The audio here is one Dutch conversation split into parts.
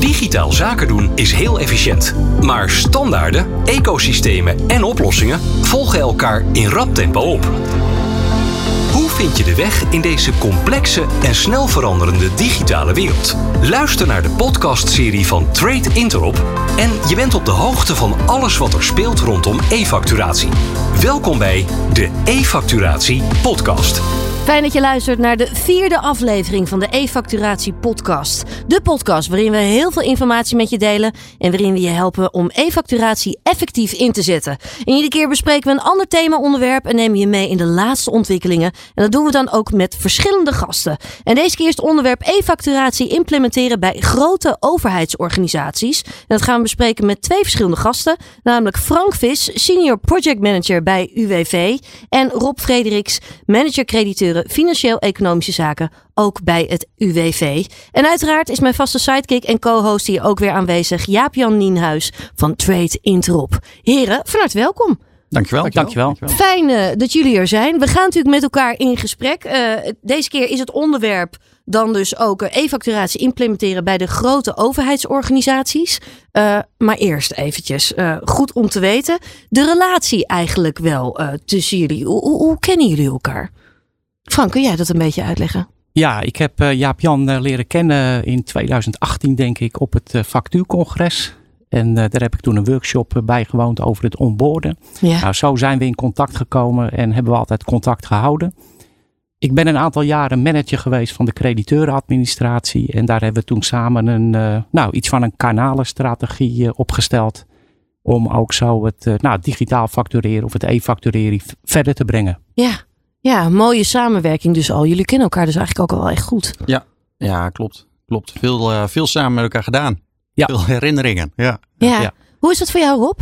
Digitaal zaken doen is heel efficiënt. Maar standaarden, ecosystemen en oplossingen volgen elkaar in rap tempo op. Hoe vind je de weg in deze complexe en snel veranderende digitale wereld? Luister naar de podcastserie van Trade Interop en je bent op de hoogte van alles wat er speelt rondom e-facturatie. Welkom bij de e-facturatie podcast. Fijn dat je luistert naar de vierde aflevering van de e-facturatie podcast. De podcast waarin we heel veel informatie met je delen en waarin we je helpen om e-facturatie effectief in te zetten. En iedere keer bespreken we een ander thema-onderwerp en nemen je mee in de laatste ontwikkelingen. En dat doen we dan ook met verschillende gasten. En deze keer is het onderwerp e-facturatie implementeren bij grote overheidsorganisaties. En dat gaan we bespreken met twee verschillende gasten, namelijk Frank Vis, senior project manager bij UWV en Rob Frederiks, manager financieel-economische zaken, ook bij het UWV. En uiteraard is mijn vaste sidekick en co-host hier ook weer aanwezig, Jaap-Jan Nienhuis van Trade Interop. Heren, van harte welkom. Dankjewel. Dankjewel. Dankjewel. Fijn uh, dat jullie er zijn. We gaan natuurlijk met elkaar in gesprek. Uh, deze keer is het onderwerp dan dus ook uh, e-facturatie implementeren bij de grote overheidsorganisaties. maar eerst eventjes, goed om te weten, de relatie eigenlijk wel tussen jullie. Hoe, hoe, hoe kennen jullie elkaar? Frank, kun jij dat een beetje uitleggen? Ja, ik heb uh, Jaap-Jan uh, leren kennen in 2018 denk ik op het uh, factuurcongres. En daar heb ik toen een workshop bijgewoond over het onboorden. Ja. Nou, zo zijn we in contact gekomen en hebben we altijd contact gehouden. Ik ben een aantal jaren manager geweest van de crediteurenadministratie. En daar hebben we toen samen een, nou, iets van een kanalenstrategie opgesteld. Om ook zo het nou, digitaal factureren of het e-factureren verder te brengen. Ja, ja, mooie samenwerking dus al. Jullie kennen elkaar dus eigenlijk ook al wel echt goed. Ja, ja klopt. Klopt. Veel, uh, veel samen met elkaar gedaan. Ja. Veel herinneringen. Ja. ja. Ja. Hoe is dat voor jou, Rob?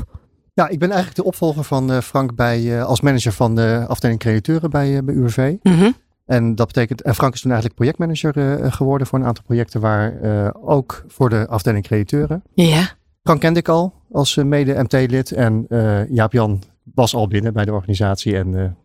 Ja, ik ben eigenlijk de opvolger van uh, Frank bij, uh, als manager van de afdeling crediteuren bij, bij UWV. Mm -hmm. En dat betekent, en Frank is toen eigenlijk projectmanager geworden voor een aantal projecten waar ook voor de afdeling crediteuren. Ja. Frank kende ik al als mede-MT-lid en Jaap-Jan was al binnen bij de organisatie en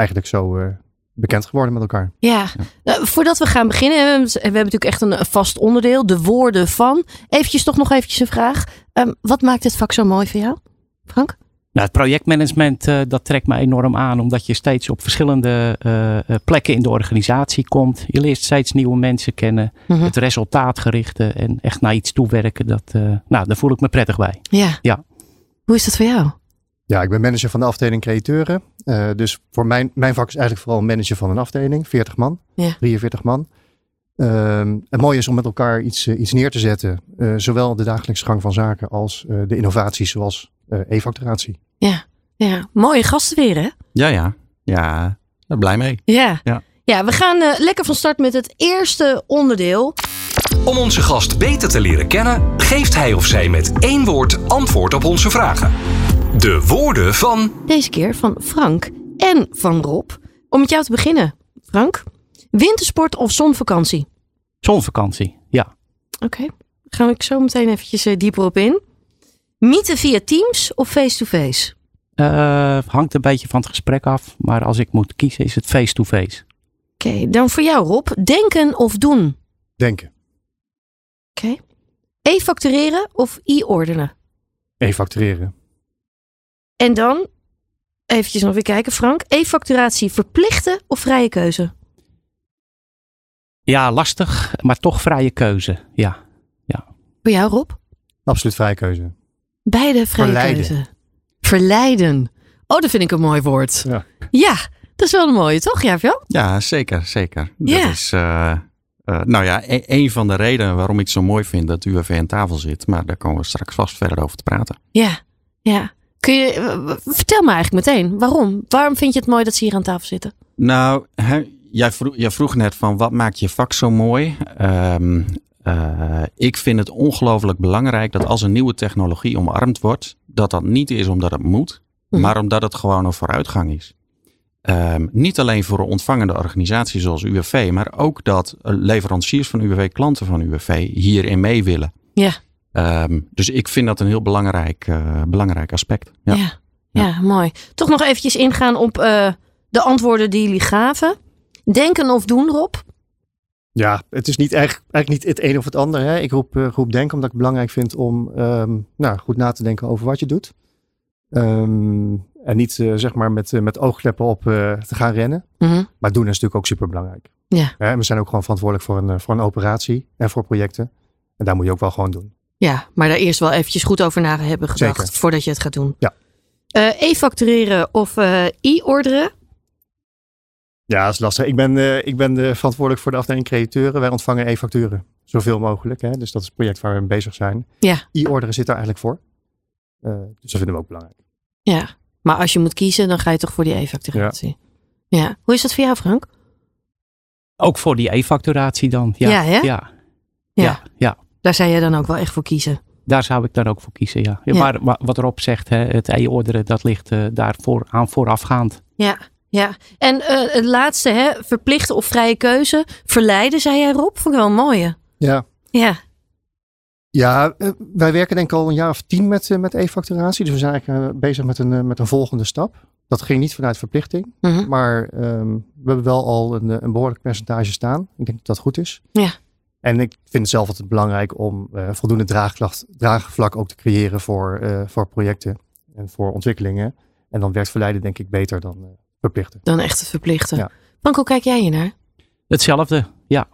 eigenlijk zo uh, bekend geworden met elkaar. Ja, ja. Nou, voordat we gaan beginnen, we hebben, we hebben natuurlijk echt een vast onderdeel, de woorden van. Eventjes toch nog eventjes een vraag. Um, wat maakt het vak zo mooi voor jou, Frank? Nou, het projectmanagement uh, dat trekt me enorm aan, omdat je steeds op verschillende uh, plekken in de organisatie komt. Je leert steeds nieuwe mensen kennen, mm -hmm. het resultaatgerichte en echt naar iets toewerken. Dat, nou, daar voel ik me prettig bij. Ja. ja. Hoe is dat voor jou? Ja, ik ben manager van de afdeling crediteuren. Uh, dus voor mijn, mijn vak is eigenlijk vooral manager van een afdeling. 40 man, ja. 43 man. Uh, het mooie is om met elkaar iets, uh, iets neer te zetten. Uh, zowel de dagelijkse gang van zaken als de innovaties zoals e-facturatie. Ja, ja, mooie gasten weer hè? Ja, ja. Ja, daar blij mee. Ja, ja. ja we gaan lekker van start met het eerste onderdeel. Om onze gast beter te leren kennen, geeft hij of zij met één woord antwoord op onze vragen. De woorden van. Deze keer van Frank en van Rob. Om met jou te beginnen, Frank. Wintersport of zonvakantie? Zonvakantie, ja. Oké, okay. gaan we zo meteen eventjes uh, dieper op in. Mieten via Teams of face-to-face? Uh, hangt een beetje van het gesprek af, maar als ik moet kiezen is het face-to-face. Oké, okay, dan voor jou Rob. Denken of doen? Denken. Oké. Okay. E-factureren of e-ordenen? E-factureren. En dan, eventjes nog weer kijken Frank. E-facturatie verplichten of vrije keuze? Ja, lastig, maar toch vrije keuze. Ja. ja. Voor jou Rob? Absoluut vrije keuze. Beide vrije Verleiden. keuze. Verleiden. Oh, dat vind ik een mooi woord. Ja, ja dat is wel een mooie, toch? Ja, Jan? Ja, zeker, zeker. Ja. Dat is, uh, uh, nou ja, e een van de redenen waarom ik het zo mooi vind dat UWV aan tafel zit. Maar daar komen we straks vast verder over te praten. Ja, ja. Kun je, vertel me eigenlijk meteen, waarom? Waarom vind je het mooi dat ze hier aan tafel zitten? Nou, hè, jij, vroeg, jij vroeg net van wat maakt je vak zo mooi? Um, uh, ik vind het ongelooflijk belangrijk dat als een nieuwe technologie omarmd wordt, dat dat niet is omdat het moet, Mhm. maar omdat het gewoon een vooruitgang is. Um, niet alleen voor een ontvangende organisatie zoals UWV, maar ook dat leveranciers van UWV, klanten van UWV hierin mee willen. Ja. Um, dus ik vind dat een heel belangrijk, uh, belangrijk aspect. Ja. Ja, ja. ja, mooi. Toch nog eventjes ingaan op uh, de antwoorden die jullie gaven. Denken of doen, Rob? Ja, het is niet echt, eigenlijk niet het een of het ander. Hè. Ik roep, uh, roep denken omdat ik het belangrijk vind om ehm, nou, goed na te denken over wat je doet. Ehm, en niet uh, zeg maar met, uh, met oogkleppen op te gaan rennen. Mhm. Maar doen is natuurlijk ook super belangrijk. Ja. we zijn ook gewoon verantwoordelijk voor een, voor een operatie en voor projecten. En daar moet je ook wel gewoon doen. Ja, maar daar eerst wel eventjes goed over na hebben gedacht Zeker. voordat je het gaat doen. Ja. E-factureren of e-orderen? Ja, dat is lastig. Ik ben, uh, ik ben de verantwoordelijk voor de afdeling crediteuren. Wij ontvangen e-facturen. Zoveel mogelijk. Hè? Dus dat is het project waar we mee bezig zijn. Ja. E-orderen zit daar eigenlijk voor. Uh, dus dat vinden we ook belangrijk. Ja, maar als je moet kiezen, dan ga je toch voor die e-facturatie. Ja. ja. Hoe is dat voor jou, Frank? Ook voor die e-facturatie dan. Ja, ja, hè? Ja. Ja. ja. ja. Daar zou jij dan ook wel echt voor kiezen. Daar zou ik dan ook voor kiezen, ja. ja. Maar wat erop zegt, hè, het e-orderen, dat ligt uh, daarvoor aan voorafgaand. Ja, ja, en uh, het laatste, hè, verplichte of vrije keuze. Verleiden, zei jij Rob. Vond ik wel een mooie. Ja. Ja. Ja, uh, wij werken denk ik al een jaar of tien met, met e-facturatie. Dus we zijn eigenlijk bezig met een, met een volgende stap. Dat ging niet vanuit verplichting. Mm -hmm. Maar um, we hebben wel al een, een behoorlijk percentage staan. Ik denk dat dat goed is. Ja. En ik vind het zelf altijd belangrijk om voldoende draagvlak, draagvlak ook te creëren voor, voor projecten en voor ontwikkelingen. En dan werkt verleiden denk ik beter dan verplichten. Dan echt het verplichten. Ja. Frank, hoe kijk jij hier naar? Hetzelfde, ja.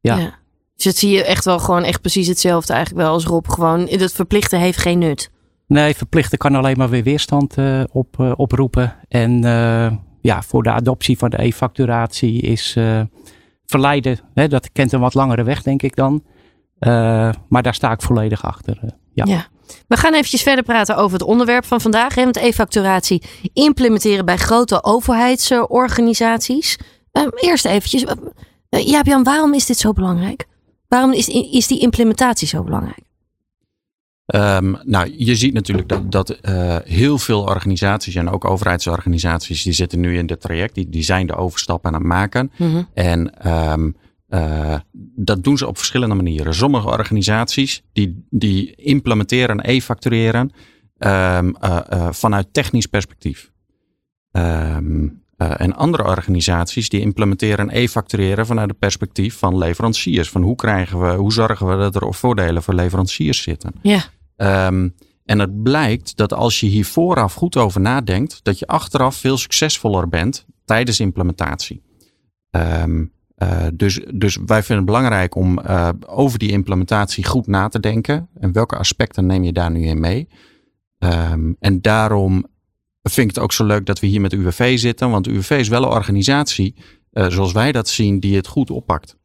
Ja. ja. Dus dat zie je echt wel gewoon echt precies hetzelfde eigenlijk wel als Rob. Gewoon, het verplichten heeft geen nut. Nee, verplichten kan alleen maar weer weerstand uh, op, uh, oproepen. En uh, ja, voor de adoptie van de e-facturatie is verleiden. Hè, dat kent een wat langere weg, denk ik dan. maar daar sta ik volledig achter. ja. ja. We gaan eventjes verder praten over het onderwerp van vandaag. Hè, want e-facturatie implementeren bij grote overheidsorganisaties. Uh, eerst eventjes. Uh, Jaap Jan, waarom is dit zo belangrijk? Waarom is, is die implementatie zo belangrijk? Um, nou, je ziet natuurlijk dat, dat uh, heel veel organisaties en ook overheidsorganisaties, die zitten nu in dit traject, die, die zijn de overstap aan het maken. Mm -hmm. En um, uh, dat doen ze op verschillende manieren. Sommige organisaties die, die implementeren en e-factureren um, uh, uh, vanuit technisch perspectief. En andere organisaties die implementeren en e-factureren vanuit het perspectief van leveranciers. Van hoe krijgen we, hoe zorgen we dat er voordelen voor leveranciers zitten. Ja. En het blijkt dat als je hier vooraf goed over nadenkt, dat je achteraf veel succesvoller bent tijdens implementatie. Um, uh, dus, dus wij vinden het belangrijk om uh, over die implementatie goed na te denken. En welke aspecten neem je daar nu in mee? Um, en daarom vind ik het ook zo leuk dat we hier met UWV zitten. Want UWV is wel een organisatie, uh, zoals wij dat zien, die het goed oppakt.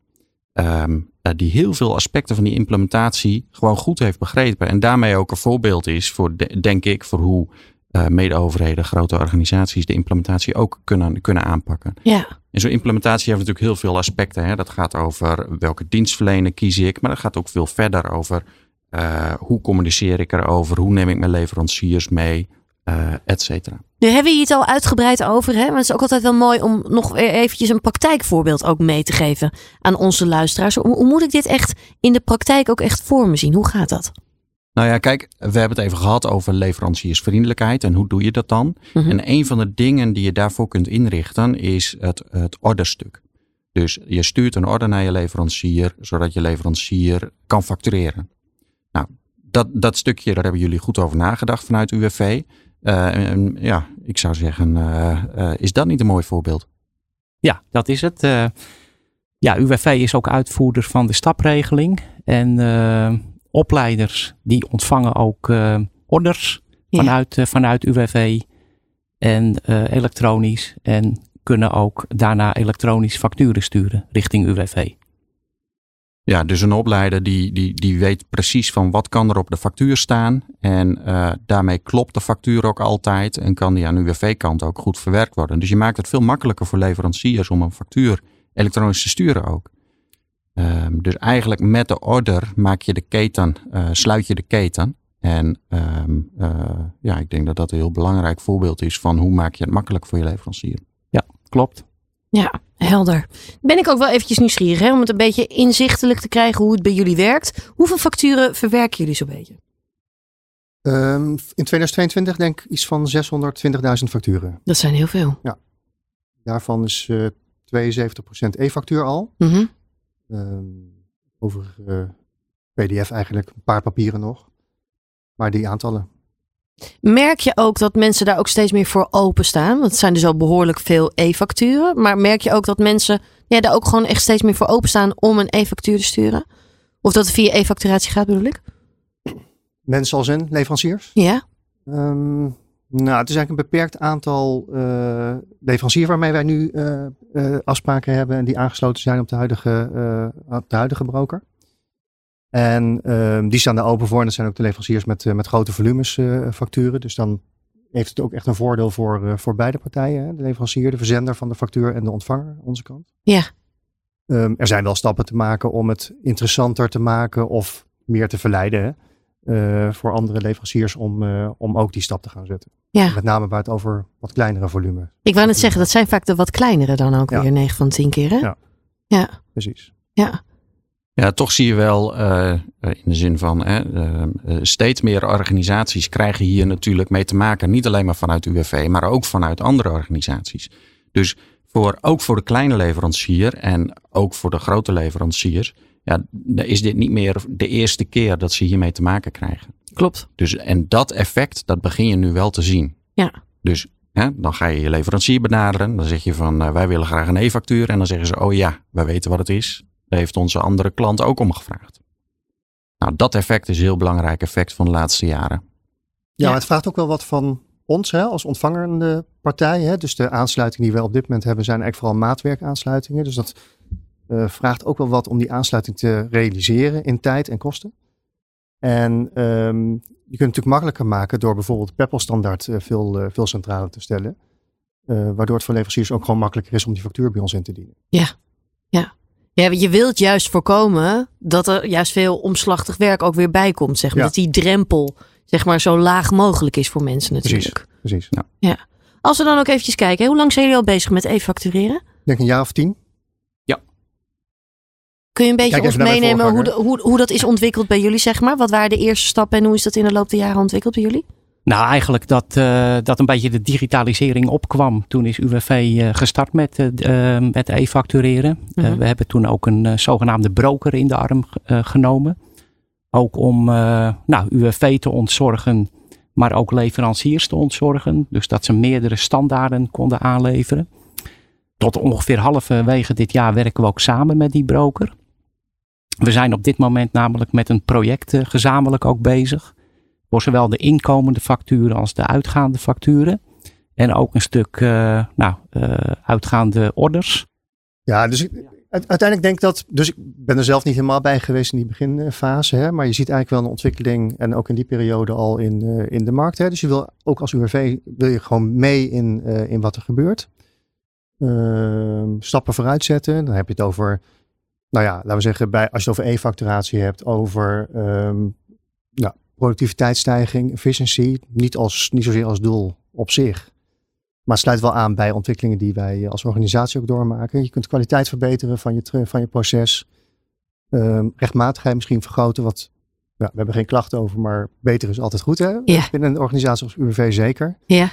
Um, die heel veel aspecten van die implementatie gewoon goed heeft begrepen. En daarmee ook een voorbeeld is voor, de, denk ik, voor hoe uh, mede-overheden, grote organisaties de implementatie ook kunnen, kunnen aanpakken. Ja. En zo'n implementatie heeft natuurlijk heel veel aspecten. Hè. Dat gaat over welke dienstverlener kies ik, maar dat gaat ook veel verder over uh, hoe communiceer ik erover, hoe neem ik mijn leveranciers mee, uh, et cetera. Nu hebben we het al uitgebreid over, hè? maar het is ook altijd wel mooi om nog weer eventjes een praktijkvoorbeeld ook mee te geven aan onze luisteraars. Hoe, moet ik dit echt in de praktijk ook echt voor me zien? Hoe gaat dat? Nou ja, kijk, we hebben het even gehad over leveranciersvriendelijkheid en hoe doe je dat dan? Mhm. Mm -hmm. En een van de dingen die je daarvoor kunt inrichten is het, het orderstuk. Dus je stuurt een order naar je leverancier, zodat je leverancier kan factureren. Nou, dat, dat stukje, daar hebben jullie goed over nagedacht vanuit UWV. Uh, en, ja, ik zou zeggen, uh, uh, is dat niet een mooi voorbeeld? Ja, dat is het. Uh, ja, UWV is ook uitvoerder van de stapregeling. En uh, opleiders die ontvangen ook uh, orders Ja. vanuit, uh, vanuit UWV en uh, elektronisch. En kunnen ook daarna elektronisch facturen sturen richting UWV. Ja, dus een opleider die, die, die weet precies van wat kan er op de factuur staan. En uh, daarmee klopt de factuur ook altijd en kan die aan UWV-kant ook goed verwerkt worden. Dus je maakt het veel makkelijker voor leveranciers om een factuur elektronisch te sturen ook. Um, dus eigenlijk met de order maak je de keten, uh, sluit je de keten. En um, uh, ja, ik denk dat dat een heel belangrijk voorbeeld is van hoe maak je het makkelijk voor je leverancier. Ja, klopt. Ja, helder. Ben ik ook wel eventjes nieuwsgierig hè, om het een beetje inzichtelijk te krijgen hoe het bij jullie werkt. Hoeveel facturen verwerken jullie zo'n beetje? Um, in 2022 denk ik iets van 620.000 facturen. Dat zijn heel veel. Daarvan is uh, 72% e-factuur al. Mm -hmm. Ehm, over PDF eigenlijk, een paar papieren nog. Maar die aantallen. Merk je ook dat mensen daar ook steeds meer voor openstaan? Want het zijn dus al behoorlijk veel e-facturen. Maar merk je ook dat mensen ja, daar ook gewoon echt steeds meer voor openstaan om een e-factuur te sturen? Of dat het via e-facturatie gaat bedoel ik? Mensen als in, leveranciers? Ja. Um, nou, het is eigenlijk een beperkt aantal uh, leveranciers waarmee wij nu uh, uh, afspraken hebben en die aangesloten zijn op de huidige, op de huidige broker. En ehm, die staan daar open voor. En dat zijn ook de leveranciers met, met grote volumes facturen. Dus dan heeft het ook echt een voordeel voor, voor beide partijen. Hè? De leverancier, de verzender van de factuur en de ontvanger, onze kant. Ja. Um, er zijn wel stappen te maken om het interessanter te maken of meer te verleiden. Hè? Uh, voor andere leveranciers om, uh, om ook die stap te gaan zetten. Ja. Met name waar het over wat kleinere volume. Ik wou net zeggen, dat zijn vaak de wat kleinere dan ook ja. weer 9 van 10 keer. Hè? Ja. ja, precies. Ja. Ja, toch zie je wel uh, in de zin van steeds meer organisaties krijgen hier natuurlijk mee te maken. Niet alleen maar vanuit UWV, maar ook vanuit andere organisaties. Dus voor, ook voor de kleine leverancier en ook voor de grote leveranciers ja, is dit niet meer de eerste keer dat ze hiermee te maken krijgen. Klopt. Dus, en dat effect, dat begin je nu wel te zien. Ja. Dus hè, dan ga je je leverancier benaderen. Dan zeg je van, uh, wij willen graag een e-factuur. En dan zeggen ze, oh ja, wij weten wat het is. Daar heeft onze andere klant ook om gevraagd. Nou, dat effect is een heel belangrijk effect van de laatste jaren. Ja, maar het vraagt ook wel wat van ons hè, als ontvangerende partij. Hè. Dus de aansluiting die we op dit moment hebben zijn eigenlijk vooral maatwerkaansluitingen. Dus dat uh, vraagt ook wel wat om die aansluiting te realiseren in tijd en kosten. En um, je kunt het natuurlijk makkelijker maken door bijvoorbeeld Peppel-standaard uh, veel, uh, veel centraler te stellen. waardoor het voor leveranciers ook gewoon makkelijker is om die factuur bij ons in te dienen. Ja, ja. Ja, je wilt juist voorkomen dat er juist veel omslachtig werk ook weer bij komt. Zeg maar. Ja. Dat die drempel zeg maar, zo laag mogelijk is voor mensen natuurlijk. Precies, precies. Ja. ja. Als we dan ook eventjes kijken, hoe lang zijn jullie al bezig met e-factureren? Ik denk een jaar of tien. Kun je een beetje ons meenemen hoe, de, hoe, hoe dat is ontwikkeld bij jullie, zeg maar? Wat waren de eerste stappen en hoe is dat in de loop der jaren ontwikkeld bij jullie? Nou, eigenlijk dat, uh, dat een beetje de digitalisering opkwam. Toen is UWV uh, gestart met, uh, met e-factureren. Mm -hmm. we hebben toen ook een zogenaamde broker in de arm genomen. Ook om nou, UWV te ontzorgen, maar ook leveranciers te ontzorgen. Dus dat ze meerdere standaarden konden aanleveren. Tot ongeveer halverwege dit jaar werken we ook samen met die broker. We zijn op dit moment namelijk met een project gezamenlijk ook bezig. Voor zowel de inkomende facturen als de uitgaande facturen. En ook een stuk uh, nou, uh, uitgaande orders. Ja, dus ik, uiteindelijk denk ik dat. Dus ik ben er zelf niet helemaal bij geweest in die beginfase. Hè, maar je ziet eigenlijk wel een ontwikkeling. En ook in die periode al in, in de markt. Hè. Dus je wil ook als UWV wil je gewoon mee in, in wat er gebeurt. Ehm, stappen vooruit zetten. Dan heb je het over nou ja, laten we zeggen, bij, als je het over e-facturatie hebt, over nou, productiviteitsstijging, efficiency, niet, als, niet zozeer als doel op zich. Maar het sluit wel aan bij ontwikkelingen die wij als organisatie ook doormaken. Je kunt kwaliteit verbeteren van je, van je proces. Um, rechtmatigheid misschien vergroten. Wat, ja, we hebben geen klachten over, maar beter is altijd goed. Hè? Ja. Binnen een organisatie als UWV zeker. Ja.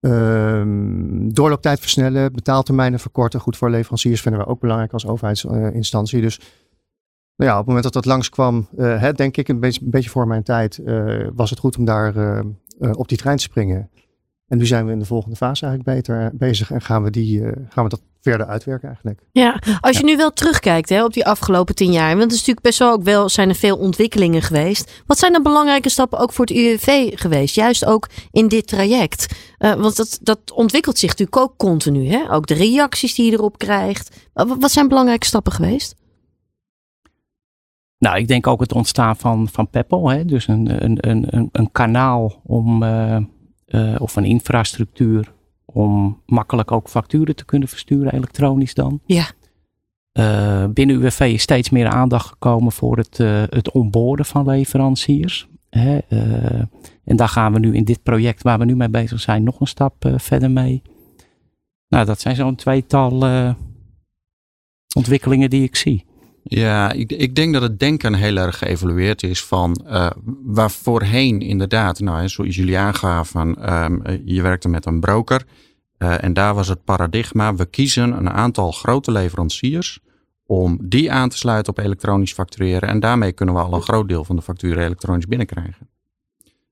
Um, doorlooptijd versnellen, betaaltermijnen verkorten. Goed voor leveranciers vinden we ook belangrijk als overheidsinstantie. Dus nou ja, op het moment dat dat langskwam, uh, hè, denk ik een beetje, een beetje voor mijn tijd, uh, was het goed om daar uh, op die trein te springen. En nu zijn we in de volgende fase eigenlijk beter bezig en gaan we, die, gaan we dat verder uitwerken eigenlijk. Ja, als je nu wel terugkijkt hè, op die afgelopen tien jaar, want het is natuurlijk best wel ook wel, zijn er veel ontwikkelingen geweest. Wat zijn de belangrijke stappen ook voor het UWV geweest? Juist ook in dit traject. Want dat, dat ontwikkelt zich natuurlijk ook continu. Hè? Ook de reacties die je erop krijgt. Wat zijn belangrijke stappen geweest? Nou, ik denk ook het ontstaan van, van Peppel. Hè? Dus een, een, een, een kanaal om, uh, uh, of een infrastructuur om makkelijk ook facturen te kunnen versturen, elektronisch dan. Ja. Uh, binnen UWV is steeds meer aandacht gekomen voor het, het onboorden van leveranciers. Hè, en daar gaan we nu in dit project waar we nu mee bezig zijn nog een stap verder mee. Nou, dat zijn zo'n tweetal ontwikkelingen die ik zie. Ja, ik, ik, denk dat het denken heel erg geëvolueerd is van uh, waar voorheen inderdaad, nou, zoals jullie aangaven, um, je werkte met een broker uh, en daar was het paradigma, we kiezen een aantal grote leveranciers om die aan te sluiten op elektronisch factureren. En daarmee kunnen we al een groot deel van de facturen elektronisch binnenkrijgen.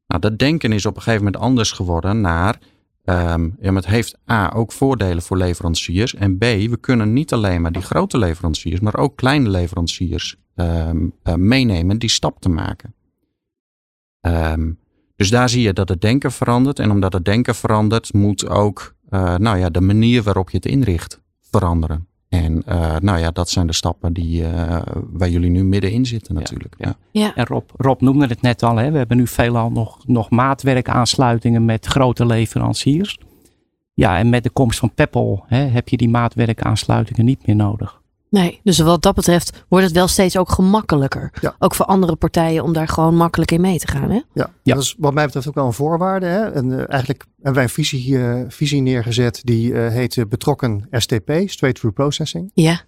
Nou, dat denken is op een gegeven moment anders geworden naar. Um, ja, het heeft A ook voordelen voor leveranciers. En B, we kunnen niet alleen maar die grote leveranciers, maar ook kleine leveranciers um, uh, meenemen die stap te maken. Um, dus daar zie je dat het denken verandert. En omdat het denken verandert, moet ook uh, nou ja, de manier waarop je het inricht veranderen. En uh, nou ja, dat zijn de stappen die, uh, waar jullie nu middenin zitten natuurlijk. Ja, ja. ja. En Rob, Rob noemde het net al. Hè. We hebben nu veelal nog, nog maatwerkaansluitingen met grote leveranciers. Ja, en met de komst van Peppel hè, heb je die maatwerkaansluitingen niet meer nodig. Nee, dus wat dat betreft wordt het wel steeds ook gemakkelijker. Ook voor andere partijen om daar gewoon makkelijk in mee te gaan. Hè? Ja, ja. dat is wat mij betreft ook wel een voorwaarde. Hè? En, uh, eigenlijk hebben wij een visie, uh, visie neergezet die uh, heet betrokken STP, Straight Through Processing. Ja.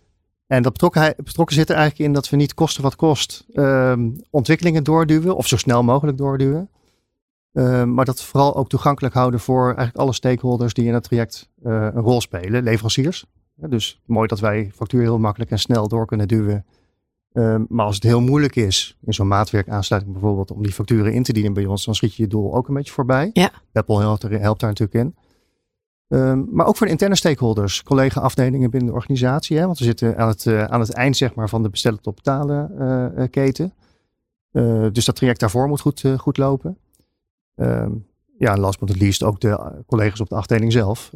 En dat betrokken, betrokken zit er eigenlijk in dat we niet kosten wat kost ehm, ontwikkelingen doorduwen of zo snel mogelijk doorduwen. Ehm, maar dat vooral ook toegankelijk houden voor eigenlijk alle stakeholders die in het traject een rol spelen. Leveranciers, dus mooi dat wij factuur heel makkelijk en snel door kunnen duwen. Um, maar als het heel moeilijk is, in zo'n maatwerkaansluiting bijvoorbeeld, om die facturen in te dienen bij ons, dan schiet je je doel ook een beetje voorbij. Ja. Apple helpt, helpt daar natuurlijk in. Um, maar ook voor de interne stakeholders, collega-afdelingen binnen de organisatie. Hè, want we zitten aan het, uh, aan het eind zeg maar, van de bestellen tot betalen uh, keten. Uh, dus dat traject daarvoor moet goed, goed lopen. Um, ja, en last but not least ook de collega's op de afdeling zelf.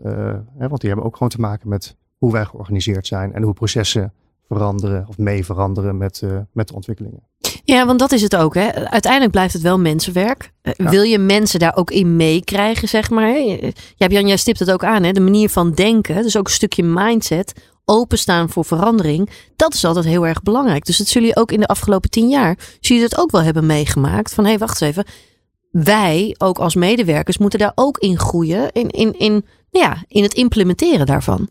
Hè, want die hebben ook gewoon te maken met hoe wij georganiseerd zijn en hoe processen veranderen of mee veranderen met, uh, met de ontwikkelingen. Ja, want dat is het ook. Hè. Uiteindelijk blijft het wel mensenwerk. Uh, Wil je mensen daar ook in meekrijgen, zeg maar? Ja, Jan, jij stipt het ook aan, hè? de manier van denken. Dus ook een stukje mindset, openstaan voor verandering. Dat is altijd heel erg belangrijk. Dus dat zullen jullie ook in de afgelopen tien jaar, zullen dat ook wel hebben meegemaakt. Van hé, hey, wacht eens even. Wij, ook als medewerkers, moeten daar ook in groeien. In, in, in, ja, in het implementeren daarvan.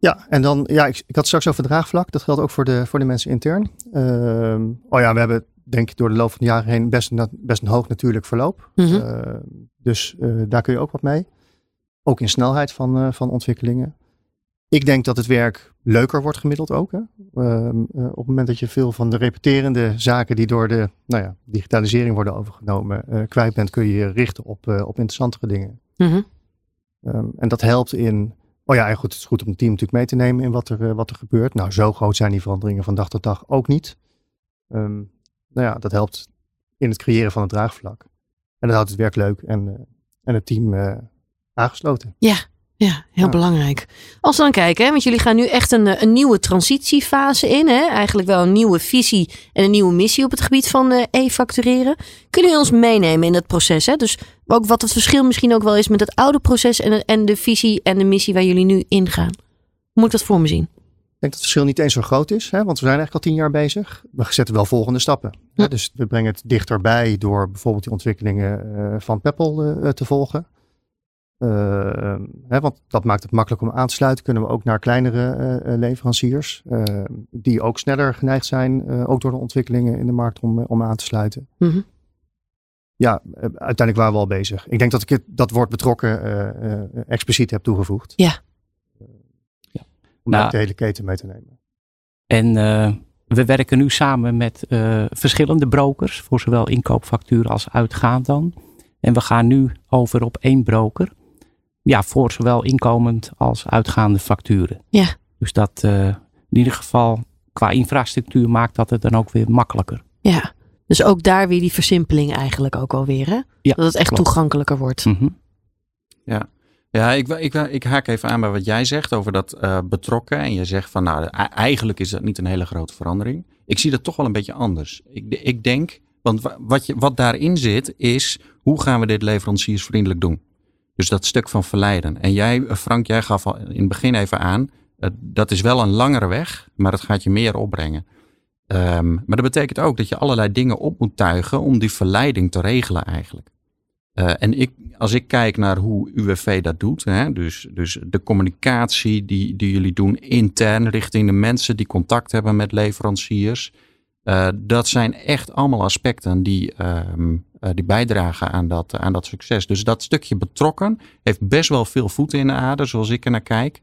Ja, en dan, ja, ik, ik had straks over draagvlak. Dat geldt ook voor de, voor de mensen intern. Uh, oh ja, we hebben denk ik door de loop van de jaren heen best een, best een hoog natuurlijk verloop. Mm -hmm. uh, dus uh, daar kun je ook wat mee. Ook in snelheid van, eh, van ontwikkelingen. Ik denk dat het werk leuker wordt gemiddeld ook. Hè? Ehm, op het moment dat je veel van de repeterende zaken die door de nou ja, digitalisering worden overgenomen kwijt bent, kun je je richten op, op interessantere dingen. Mm -hmm. um, en dat helpt in Oh ja, en goed, het is goed om het team natuurlijk mee te nemen in wat er, uh, wat er gebeurt. Nou, zo groot zijn die veranderingen van dag tot dag ook niet. Um, nou ja, dat helpt in het creëren van het draagvlak. En dat houdt het werk leuk en, uh, en het team uh, aangesloten. Ja, ja, heel ja. belangrijk. Als we dan kijken, hè, want jullie gaan nu echt een, een nieuwe transitiefase in. Hè? Eigenlijk wel een nieuwe visie en een nieuwe missie op het gebied van uh, e-factureren. Kunnen jullie ons meenemen in dat proces? Hè? Dus ook wat het verschil misschien ook wel is met het oude proces en, en de visie en de missie waar jullie nu ingaan. Hoe moet ik dat voor me zien? Ik denk dat het verschil niet eens zo groot is, hè, want we zijn eigenlijk al tien jaar bezig. We zetten wel volgende stappen. Ja. Hè, dus we brengen het dichterbij door bijvoorbeeld die ontwikkelingen uh, van Peppel uh, te volgen. Uh, hè, want dat maakt het makkelijk om aan te sluiten. Kunnen we ook naar kleinere uh, leveranciers, uh, die ook sneller geneigd zijn, ook door de ontwikkelingen in de markt, om, om aan te sluiten. Mm -hmm. Ja, uiteindelijk waren we al bezig. Ik denk dat ik het, dat woord betrokken expliciet heb toegevoegd. Ja. ja. Om nou, de hele keten mee te nemen. En we werken nu samen met verschillende brokers, voor zowel inkoopfacturen als uitgaand dan. En we gaan nu over op één broker ja, voor zowel inkomend als uitgaande facturen. Ja. Dus dat uh, in ieder geval qua infrastructuur maakt dat het dan ook weer makkelijker. Ja, dus ook daar weer die versimpeling eigenlijk ook alweer hè? Ja, dat het echt klopt. toegankelijker wordt. Mm -hmm. Ja, ja, ik, ik, ik, haak even aan bij wat jij zegt over dat uh, betrokken. En je zegt van nou, eigenlijk is dat niet een hele grote verandering. Ik zie dat toch wel een beetje anders. Ik, ik denk, want wat, je, wat daarin zit is, hoe gaan we dit leveranciersvriendelijk doen? Dus dat stuk van verleiden. En jij, Frank, jij gaf al in het begin even aan, dat is wel een langere weg, maar het gaat je meer opbrengen. Um, maar dat betekent ook dat je allerlei dingen op moet tuigen om die verleiding te regelen eigenlijk. Uh, en ik, als ik kijk naar hoe UWV dat doet, hè, dus, dus de communicatie die, die jullie doen intern richting de mensen die contact hebben met leveranciers, uh, dat zijn echt allemaal aspecten die, um, uh, die bijdragen aan dat, aan dat succes. Dus dat stukje betrokken heeft best wel veel voeten in de aarde, zoals ik er naar kijk.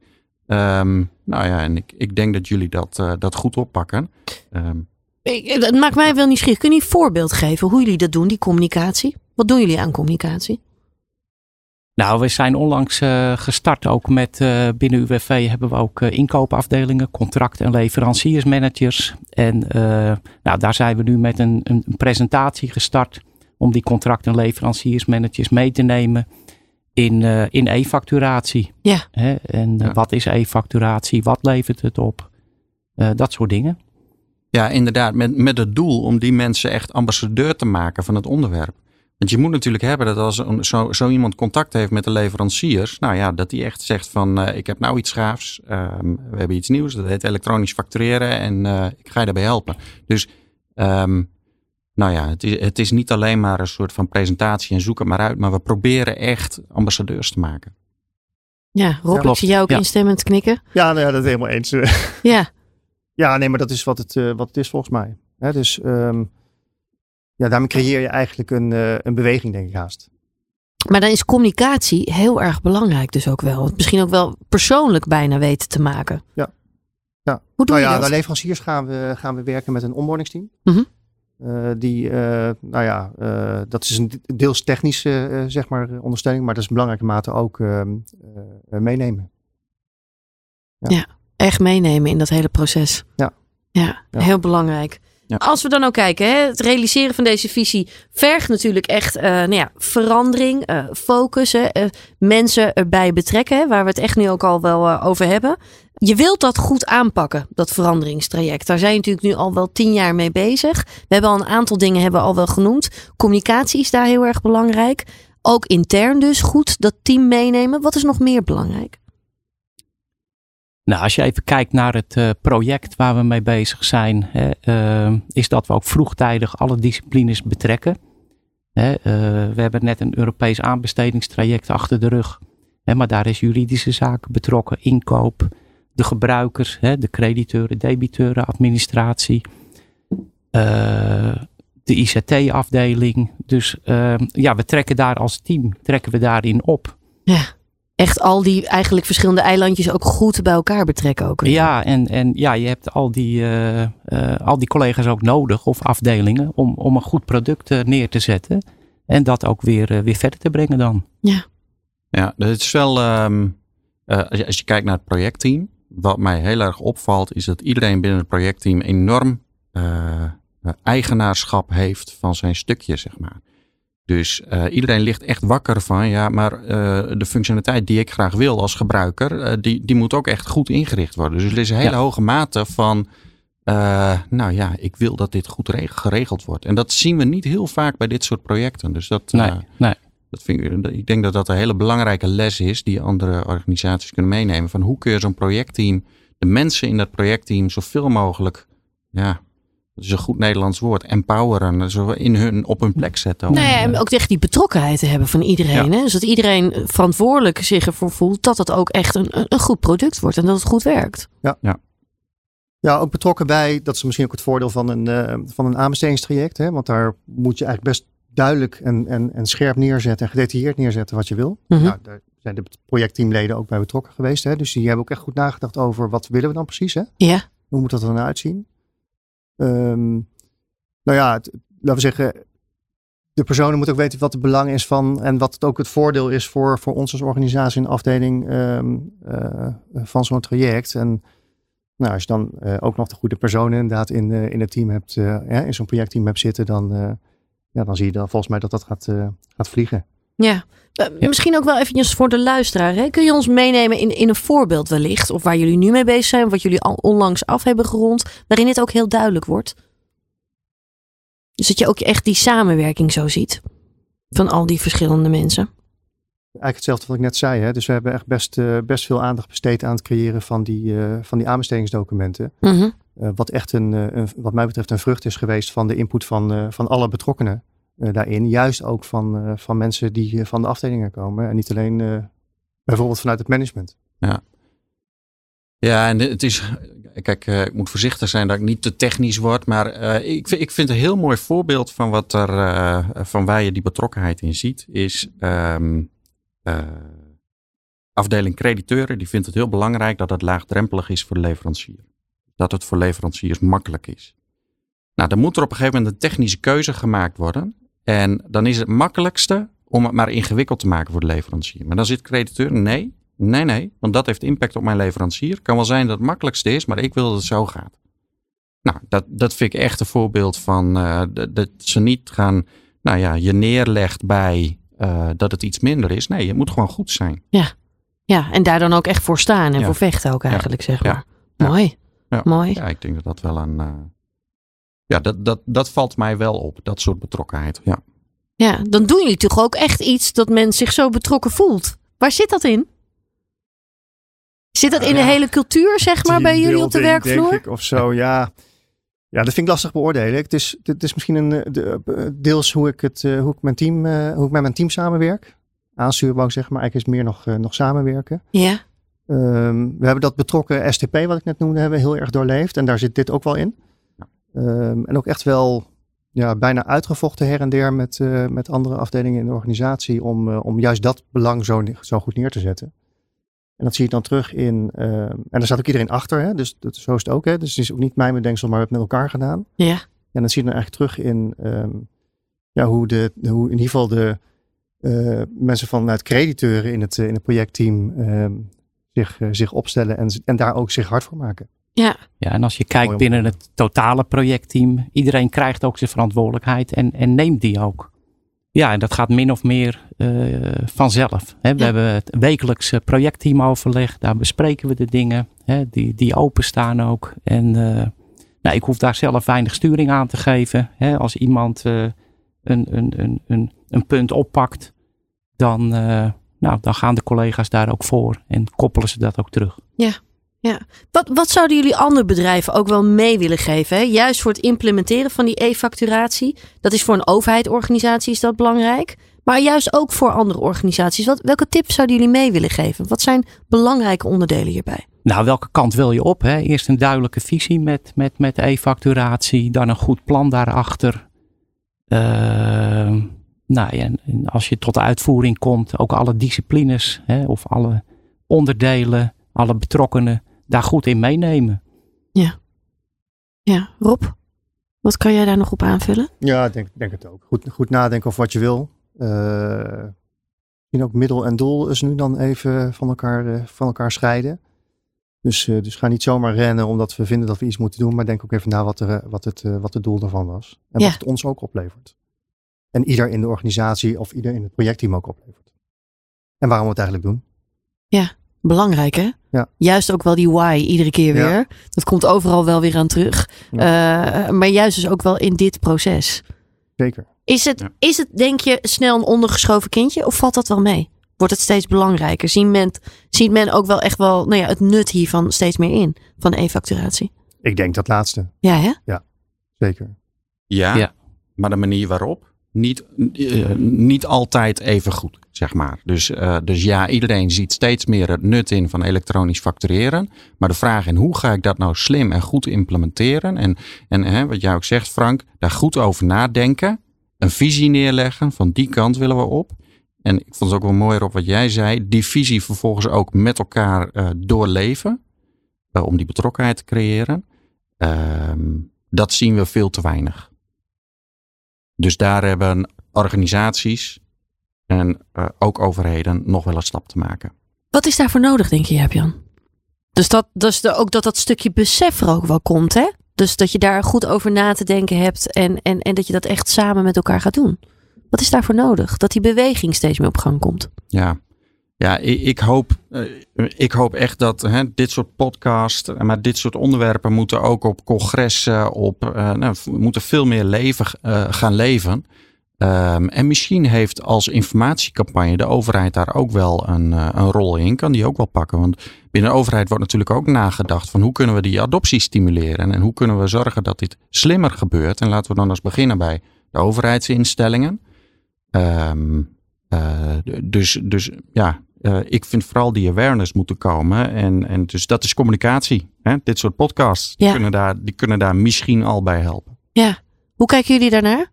Ehm, nou ja, en ik, ik denk dat jullie dat, dat goed oppakken. Um, het maakt mij wel nieuwsgierig. Kun je een voorbeeld geven hoe jullie dat doen, die communicatie? Wat doen jullie aan communicatie? Nou, we zijn onlangs uh, gestart ook met uh, binnen UWV hebben we ook uh, inkoopafdelingen, contract- en leveranciersmanagers. En nou, daar zijn we nu met een, een, presentatie gestart om die contract- en leveranciersmanagers mee te nemen in, in e-facturatie. Ja. Hè? En wat is e-facturatie? Wat levert het op? dat soort dingen. Ja, inderdaad. Met, met het doel om die mensen echt ambassadeur te maken van het onderwerp. Want je moet natuurlijk hebben dat als zo, zo iemand contact heeft met de leveranciers, nou ja, dat die echt zegt van uh, ik heb nou iets gaafs, um, we hebben iets nieuws, dat heet elektronisch factureren en uh, ik ga je daarbij helpen. Dus um, nou ja, het is, het is niet alleen maar een soort van presentatie en zoek het maar uit, maar we proberen echt ambassadeurs te maken. Ja, Rob, ja, ik zie jou ook ja. instemmend knikken. Ja, nou ja, dat is helemaal eens. ja. Ja, nee, maar dat is wat het, uh, wat het is volgens mij. Hè, dus um, ja, daarmee creëer je eigenlijk een, uh, een beweging, denk ik haast. Maar dan is communicatie heel erg belangrijk dus ook wel. Misschien ook wel persoonlijk bijna weten te maken. Ja. ja. Hoe doe nou je ja, dat? Bij leveranciers gaan we, gaan we werken met een onboardingsteam. Mm -hmm. uh, die, uh, nou ja, uh, dat is een deels technische zeg maar, ondersteuning, maar dat is in belangrijke mate ook ehm, meenemen. Ja. ja. echt meenemen in dat hele proces. Ja. Ja, ja. heel belangrijk. Als we dan ook kijken, hè, het realiseren van deze visie vergt natuurlijk echt uh, nou ja, verandering, uh, focus, uh, mensen erbij betrekken, waar we het echt nu ook al wel over hebben. Je wilt dat goed aanpakken, dat veranderingstraject. Daar zijn je natuurlijk nu al wel tien jaar mee bezig. We hebben al een aantal dingen hebben we al wel genoemd. Communicatie is daar heel erg belangrijk. Ook intern dus goed dat team meenemen. Wat is nog meer belangrijk? Nou, als je even kijkt naar het uh, project waar we mee bezig zijn, hè, uh, is dat we ook vroegtijdig alle disciplines betrekken. Hè, uh, we hebben net een Europees aanbestedingstraject achter de rug, hè, maar daar is juridische zaken betrokken, inkoop, de gebruikers, de crediteuren, debiteuren, administratie, de ICT-afdeling. Dus ja, we trekken daar als team, trekken we daarin op. Ja echt al die eigenlijk verschillende eilandjes ook goed bij elkaar betrekken. Ook. Ja, en, en ja, je hebt al die, uh, uh, al die collega's ook nodig of afdelingen om, om een goed product uh, neer te zetten. En dat ook weer, weer verder te brengen dan. Ja, ja het is wel, um, als, je, als je kijkt naar het projectteam, wat mij heel erg opvalt, is dat iedereen binnen het projectteam enorm eigenaarschap heeft van zijn stukje, zeg maar. Dus uh, iedereen ligt echt wakker van, ja, maar uh, de functionaliteit die ik graag wil als gebruiker, uh, die, die moet ook echt goed ingericht worden. Dus er is een hele ja. hoge mate van, nou ja, ik wil dat dit goed geregeld wordt. En dat zien we niet heel vaak bij dit soort projecten. Dus dat, nee, nee. dat vind ik, ik denk dat dat een hele belangrijke les is die andere organisaties kunnen meenemen. Van hoe kun je zo'n projectteam, de mensen in dat projectteam zoveel mogelijk, ja, dat is een goed Nederlands woord, empoweren, zo in hun, op hun plek zetten. Nee, en ook echt die betrokkenheid te hebben van iedereen. Ja. Hè? Zodat iedereen verantwoordelijk zich ervoor voelt dat het ook echt een, een goed product wordt en dat het goed werkt. Ja, ja. ja ook betrokken bij, dat is misschien ook het voordeel van een, uh, van een aanbestedingstraject. Hè? Want daar moet je eigenlijk best duidelijk en, en, en scherp neerzetten en gedetailleerd neerzetten wat je wil. Mhm. Nou, daar zijn de projectteamleden ook bij betrokken geweest. Hè? Dus die hebben ook echt goed nagedacht over wat willen we dan precies. Hè? Ja. Hoe moet dat er dan uitzien? Um, nou ja, laten we zeggen, de personen moeten ook weten wat het belang is van en wat het ook het voordeel is voor, voor ons als organisatie en afdeling um, uh, van zo'n traject. En nou, als je dan uh, ook nog de goede personen inderdaad in, in het team hebt, ja, in zo'n projectteam hebt zitten, dan, ja, dan zie je dan volgens mij dat dat gaat, gaat vliegen. Ja. ja. misschien ook wel eventjes voor de luisteraar. Hè? Kun je ons meenemen in, in een voorbeeld wellicht? Of waar jullie nu mee bezig zijn, wat jullie al onlangs af hebben gerond, waarin dit ook heel duidelijk wordt? Dus dat je ook echt die samenwerking zo ziet van al die verschillende mensen. Eigenlijk hetzelfde wat ik net zei. Hè? Dus we hebben echt best, uh, best veel aandacht besteed aan het creëren van die, uh, van die aanbestedingsdocumenten. Mm -hmm. uh, wat echt een, een, wat mij betreft een vrucht is geweest van de input van, van alle betrokkenen daarin. Juist ook van, van mensen die van de afdelingen komen. En niet alleen bijvoorbeeld vanuit het management. Ja. Ja, en het is, kijk, ik moet voorzichtig zijn dat ik niet te technisch word, maar uh, ik, ik vind een heel mooi voorbeeld van wat er, van waar je die betrokkenheid in ziet, is um, afdeling crediteuren die vindt het heel belangrijk dat het laagdrempelig is voor de leverancier. Dat het voor leveranciers makkelijk is. Nou, dan moet er op een gegeven moment een technische keuze gemaakt worden. En dan is het makkelijkste om het maar ingewikkeld te maken voor de leverancier. Maar dan zit crediteur, nee, nee, nee, want dat heeft impact op mijn leverancier. Kan wel zijn dat het makkelijkste is, maar ik wil dat het zo gaat. Nou, dat, dat vind ik echt een voorbeeld van uh, dat ze niet gaan, nou ja, je neerlegt bij uh, dat het iets minder is. Nee, het moet gewoon goed zijn. Ja, ja en daar dan ook echt voor staan en voor vechten ook eigenlijk, zeg maar. Mooi. Mooi. Ja, ik denk dat dat wel een. Ja, dat, dat, dat valt mij wel op, dat soort betrokkenheid. Ja. Ja, dan doen jullie toch ook echt iets dat men zich zo betrokken voelt. Waar zit dat in? Zit dat in de hele cultuur, zeg maar, bij jullie op de werkvloer? Denk ik, of zo, ja. Ja, dat vind ik lastig beoordelen. Het is, het is misschien een, eh, de, eh, deels hoe ik, het, hoe, ik mijn team, hoe ik met mijn team samenwerk. Aanstuurbank, zeg maar. Eigenlijk is meer nog, nog samenwerken. Ja. Um, we hebben dat betrokken STP, wat ik net noemde, hebben heel erg doorleefd. En daar zit dit ook wel in. Um, en ook echt wel ja, bijna uitgevochten her en der met, uh, met andere afdelingen in de organisatie. Om, uh, om juist dat belang zo, zo goed neer te zetten. En dat zie je dan terug in. Uh, en daar staat ook iedereen achter, hè? dus dat, zo is het ook. Hè? Dus het is ook niet mijn bedenksel, maar we hebben het met elkaar gedaan. Ja. En dat zie je dan eigenlijk terug in um, ja, hoe, de, hoe in ieder geval de uh, mensen vanuit crediteuren in het, in het projectteam um, zich, zich opstellen en, en daar ook zich hard voor maken. Ja. ja, en als je kijkt binnen het totale projectteam, iedereen krijgt ook zijn verantwoordelijkheid en, en neemt die ook. Ja, en dat gaat min of meer uh, vanzelf. Hè. We ja. hebben het wekelijks projectteamoverleg, daar bespreken we de dingen hè, die, die openstaan ook. En uh, nou, ik hoef daar zelf weinig sturing aan te geven. Hè. Als iemand uh, een, een, een, een, een punt oppakt, dan, nou, dan gaan de collega's daar ook voor en koppelen ze dat ook terug. Ja. Ja. Wat, wat zouden jullie andere bedrijven ook wel mee willen geven? Juist voor het implementeren van die e-facturatie. Dat is voor een overheidsorganisatie is dat belangrijk. Maar juist ook voor andere organisaties. Wat, welke tips zouden jullie mee willen geven? Wat zijn belangrijke onderdelen hierbij? Nou, welke kant wil je op? Hè? Eerst een duidelijke visie met, met, met e-facturatie. Dan een goed plan daarachter. Uh, nou ja, als je tot de uitvoering komt, ook alle disciplines hè, of alle onderdelen, alle betrokkenen daar goed in meenemen. Ja. Ja, Rob, wat kan jij daar nog op aanvullen? Ja, ik denk, denk het ook. Goed, goed nadenken over wat je wil. Uh, ook middel en doel is nu dan even van elkaar, uh, van elkaar scheiden. Dus, uh, dus ga niet zomaar rennen omdat we vinden dat we iets moeten doen, maar denk ook even na wat, er, wat, het, wat het doel daarvan was. En ja. wat het ons ook oplevert. En ieder in de organisatie of ieder in het projectteam ook oplevert. En waarom we het eigenlijk doen. Ja, belangrijk hè? Ja. Juist ook wel die why iedere keer weer. Ja. Dat komt overal wel weer aan terug. Ja. Uh, maar juist dus ook wel in dit proces. Zeker. Is het, is het denk je snel een ondergeschoven kindje of valt dat wel mee? Wordt het steeds belangrijker? Ziet men, ziet men ook wel echt wel nou ja, het nut hiervan steeds meer in? Van e-facturatie? Ik denk dat laatste. Ja hè? Ja, zeker. Ja, ja. maar de manier waarop? Niet, uh, niet altijd even goed zeg maar. Dus, uh, dus ja, iedereen ziet steeds meer het nut in van elektronisch factureren. Maar de vraag in hoe ga ik dat nou slim en goed implementeren? En, en hè, wat jij ook zegt, Frank, daar goed over nadenken. Een visie neerleggen, van die kant willen we op. En ik vond het ook wel mooi op wat jij zei. Die visie vervolgens ook met elkaar uh, doorleven. Om die betrokkenheid te creëren. dat zien we veel te weinig. Dus daar hebben organisaties en uh, ook overheden nog wel een stap te maken. Wat is daarvoor nodig, denk je, Jan? Dus, dat, dus de, ook dat dat stukje besef er ook wel komt, hè? Dus dat je daar goed over na te denken hebt en, en, en dat je dat echt samen met elkaar gaat doen. Wat is daarvoor nodig? Dat die beweging steeds meer op gang komt. Ja, ja ik, ik hoop, uh, ik hoop echt dat hè, dit soort podcasts, maar dit soort onderwerpen moeten ook op congressen, op, uh, nou, moeten veel meer leven, gaan leven. Um, en misschien heeft als informatiecampagne de overheid daar ook wel een, een rol in. Kan die ook wel pakken. Want binnen de overheid wordt natuurlijk ook nagedacht van hoe kunnen we die adoptie stimuleren. En hoe kunnen we zorgen dat dit slimmer gebeurt. En laten we dan eens beginnen bij de overheidsinstellingen. Uh, dus, dus ja, uh, ik vind vooral die awareness moeten komen. En, en dus dat is communicatie. Hè? Dit soort podcasts ja. kunnen, daar, die kunnen daar misschien al bij helpen. Ja, hoe kijken jullie daarnaar?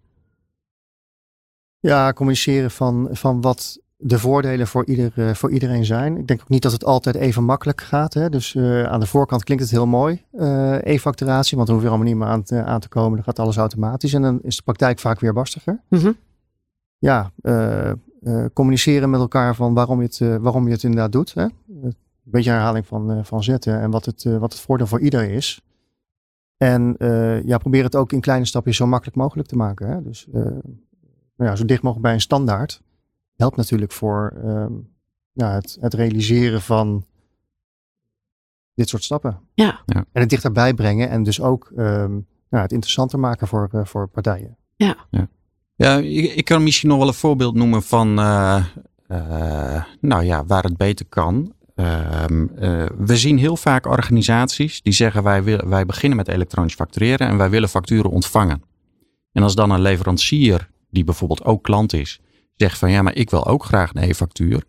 Ja, communiceren van, van wat, de voordelen voor, ieder, voor iedereen zijn. Ik denk ook niet dat het altijd even makkelijk gaat. Hè? Dus aan de voorkant klinkt het heel mooi, e-facturatie, want dan hoef je allemaal niet meer aan, aan, te komen. Dan gaat alles automatisch en dan is de praktijk vaak weer barstiger. Mm Ja, communiceren met elkaar van waarom je het, waarom je het inderdaad doet. Hè? Een beetje herhaling van, van zetten en wat het, wat het voordeel voor ieder is. En uh, ja, probeer het ook in kleine stapjes zo makkelijk mogelijk te maken. Hè? Dus uh, nou ja, zo dicht mogelijk bij een standaard. Helpt natuurlijk voor um, ja, het, het, realiseren van dit soort stappen. Ja. ja. En het dichterbij brengen en dus ook um, nou, het interessanter maken voor, uh, voor partijen. Ja. Ja, ja ik, ik, kan misschien nog wel een voorbeeld noemen van nou ja, waar het beter kan. Ehm, eh, we zien heel vaak organisaties die zeggen wij, wij beginnen met elektronisch factureren en wij willen facturen ontvangen. En als dan een leverancier, die bijvoorbeeld ook klant is, zegt van ja, maar ik wil ook graag een e-factuur.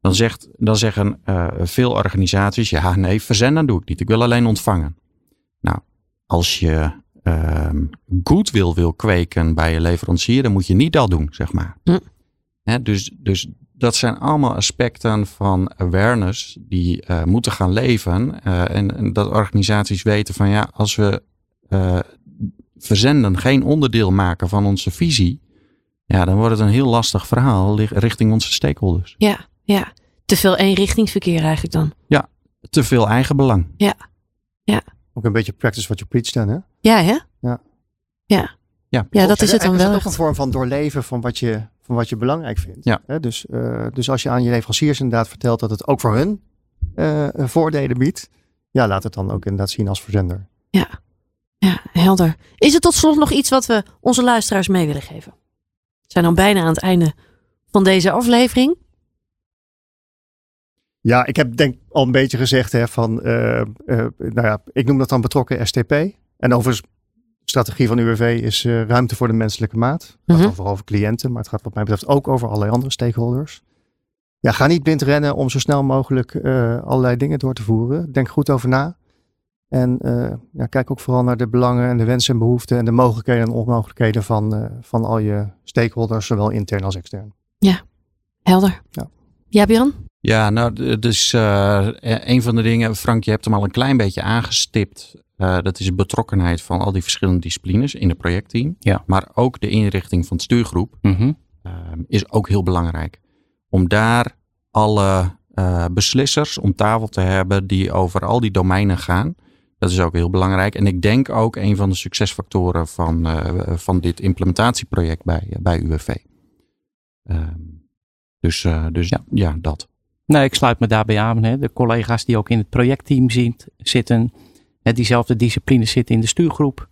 Dan, zegt, dan zeggen veel organisaties, ja nee, verzenden doe ik niet. Ik wil alleen ontvangen. Nou, als je uh, goodwill wil kweken bij je leverancier, dan moet je niet dat doen, zeg maar. Hm. dus, dus dat zijn allemaal aspecten van awareness die uh, moeten gaan leven. Uh, en, en, dat organisaties weten van ja, als we uh, verzenden geen onderdeel maken van onze visie, ja, dan wordt het een heel lastig verhaal richting onze stakeholders. Ja, ja. Te veel eenrichtingsverkeer eigenlijk dan. Ja, te veel eigen belang. Ja, ja. Ook een beetje practice what you preach dan, hè? Ja, hè? Ja. Ja. Ja, ja dat is het dan wel. Het is ook een vorm van doorleven van wat je van wat je belangrijk vindt. Ja. dus, uh, dus als je aan je leveranciers inderdaad vertelt dat het ook voor hun uh, voordelen biedt, ja, laat het dan ook inderdaad zien als verzender. Ja. ja, helder. Is er tot slot nog iets wat we onze luisteraars mee willen geven? We zijn dan bijna aan het einde van deze aflevering. Ja, ik heb denk al een beetje gezegd hè, van, uh, nou ja, ik noem dat dan betrokken STP. En overigens strategie van UWV is uh, ruimte voor de menselijke maat. Het gaat mm -hmm. over cliënten, maar het gaat wat mij betreft ook over allerlei andere stakeholders. Ja, ga niet blind rennen om zo snel mogelijk uh, allerlei dingen door te voeren. Denk goed over na. En uh, ja, kijk ook vooral naar de belangen en de wensen en behoeften en de mogelijkheden en onmogelijkheden van, van al je stakeholders, zowel intern als extern. Ja, helder. Ja, ja Björn? Ja, nou, dus een van de dingen, Frank, je hebt hem al een klein beetje aangestipt. Uh, dat is de betrokkenheid van al die verschillende disciplines in het projectteam. Ja. Maar ook de inrichting van het stuurgroep mm -hmm. uh, is ook heel belangrijk. Om daar alle uh, beslissers om tafel te hebben die over al die domeinen gaan. Dat is ook heel belangrijk. En ik denk ook een van de succesfactoren van, van dit implementatieproject bij, bij UWV. Ehm, dus dus ja. ja, dat. Nee, ik sluit me daarbij aan. Hè. De collega's die ook in het projectteam zitten diezelfde discipline zit in de stuurgroep.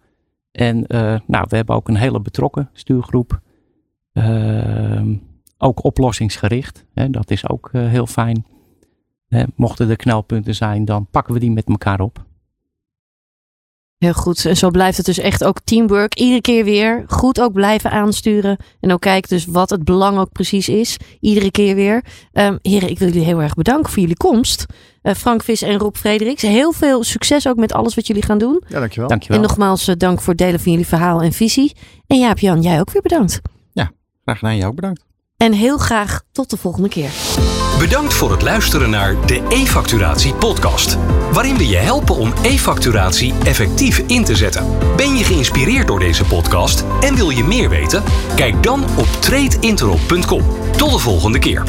En uh, nou, we hebben ook een hele betrokken stuurgroep. Uh, ook oplossingsgericht. Hè, dat is ook uh, heel fijn. Hè, mochten er knelpunten zijn, dan pakken we die met elkaar op. Heel goed. En zo blijft het dus echt ook teamwork. Iedere keer weer goed ook blijven aansturen. En ook kijken dus wat het belang ook precies is. Iedere keer weer. Um, heren, ik wil jullie heel erg bedanken voor jullie komst. Uh, Frank Vis en Rob Frederiks. Heel veel succes ook met alles wat jullie gaan doen. Ja, dankjewel. dankjewel. En nogmaals uh, dank voor het delen van jullie verhaal en visie. En Jaap Jan, jij ook weer bedankt. Ja, graag gedaan. Jij ook bedankt. En heel graag tot de volgende keer. Bedankt voor het luisteren naar de e-facturatie podcast. Waarin we je helpen om e-facturatie effectief in te zetten. Ben je geïnspireerd door deze podcast en wil je meer weten? Kijk dan op tradeinterop.com. Tot de volgende keer.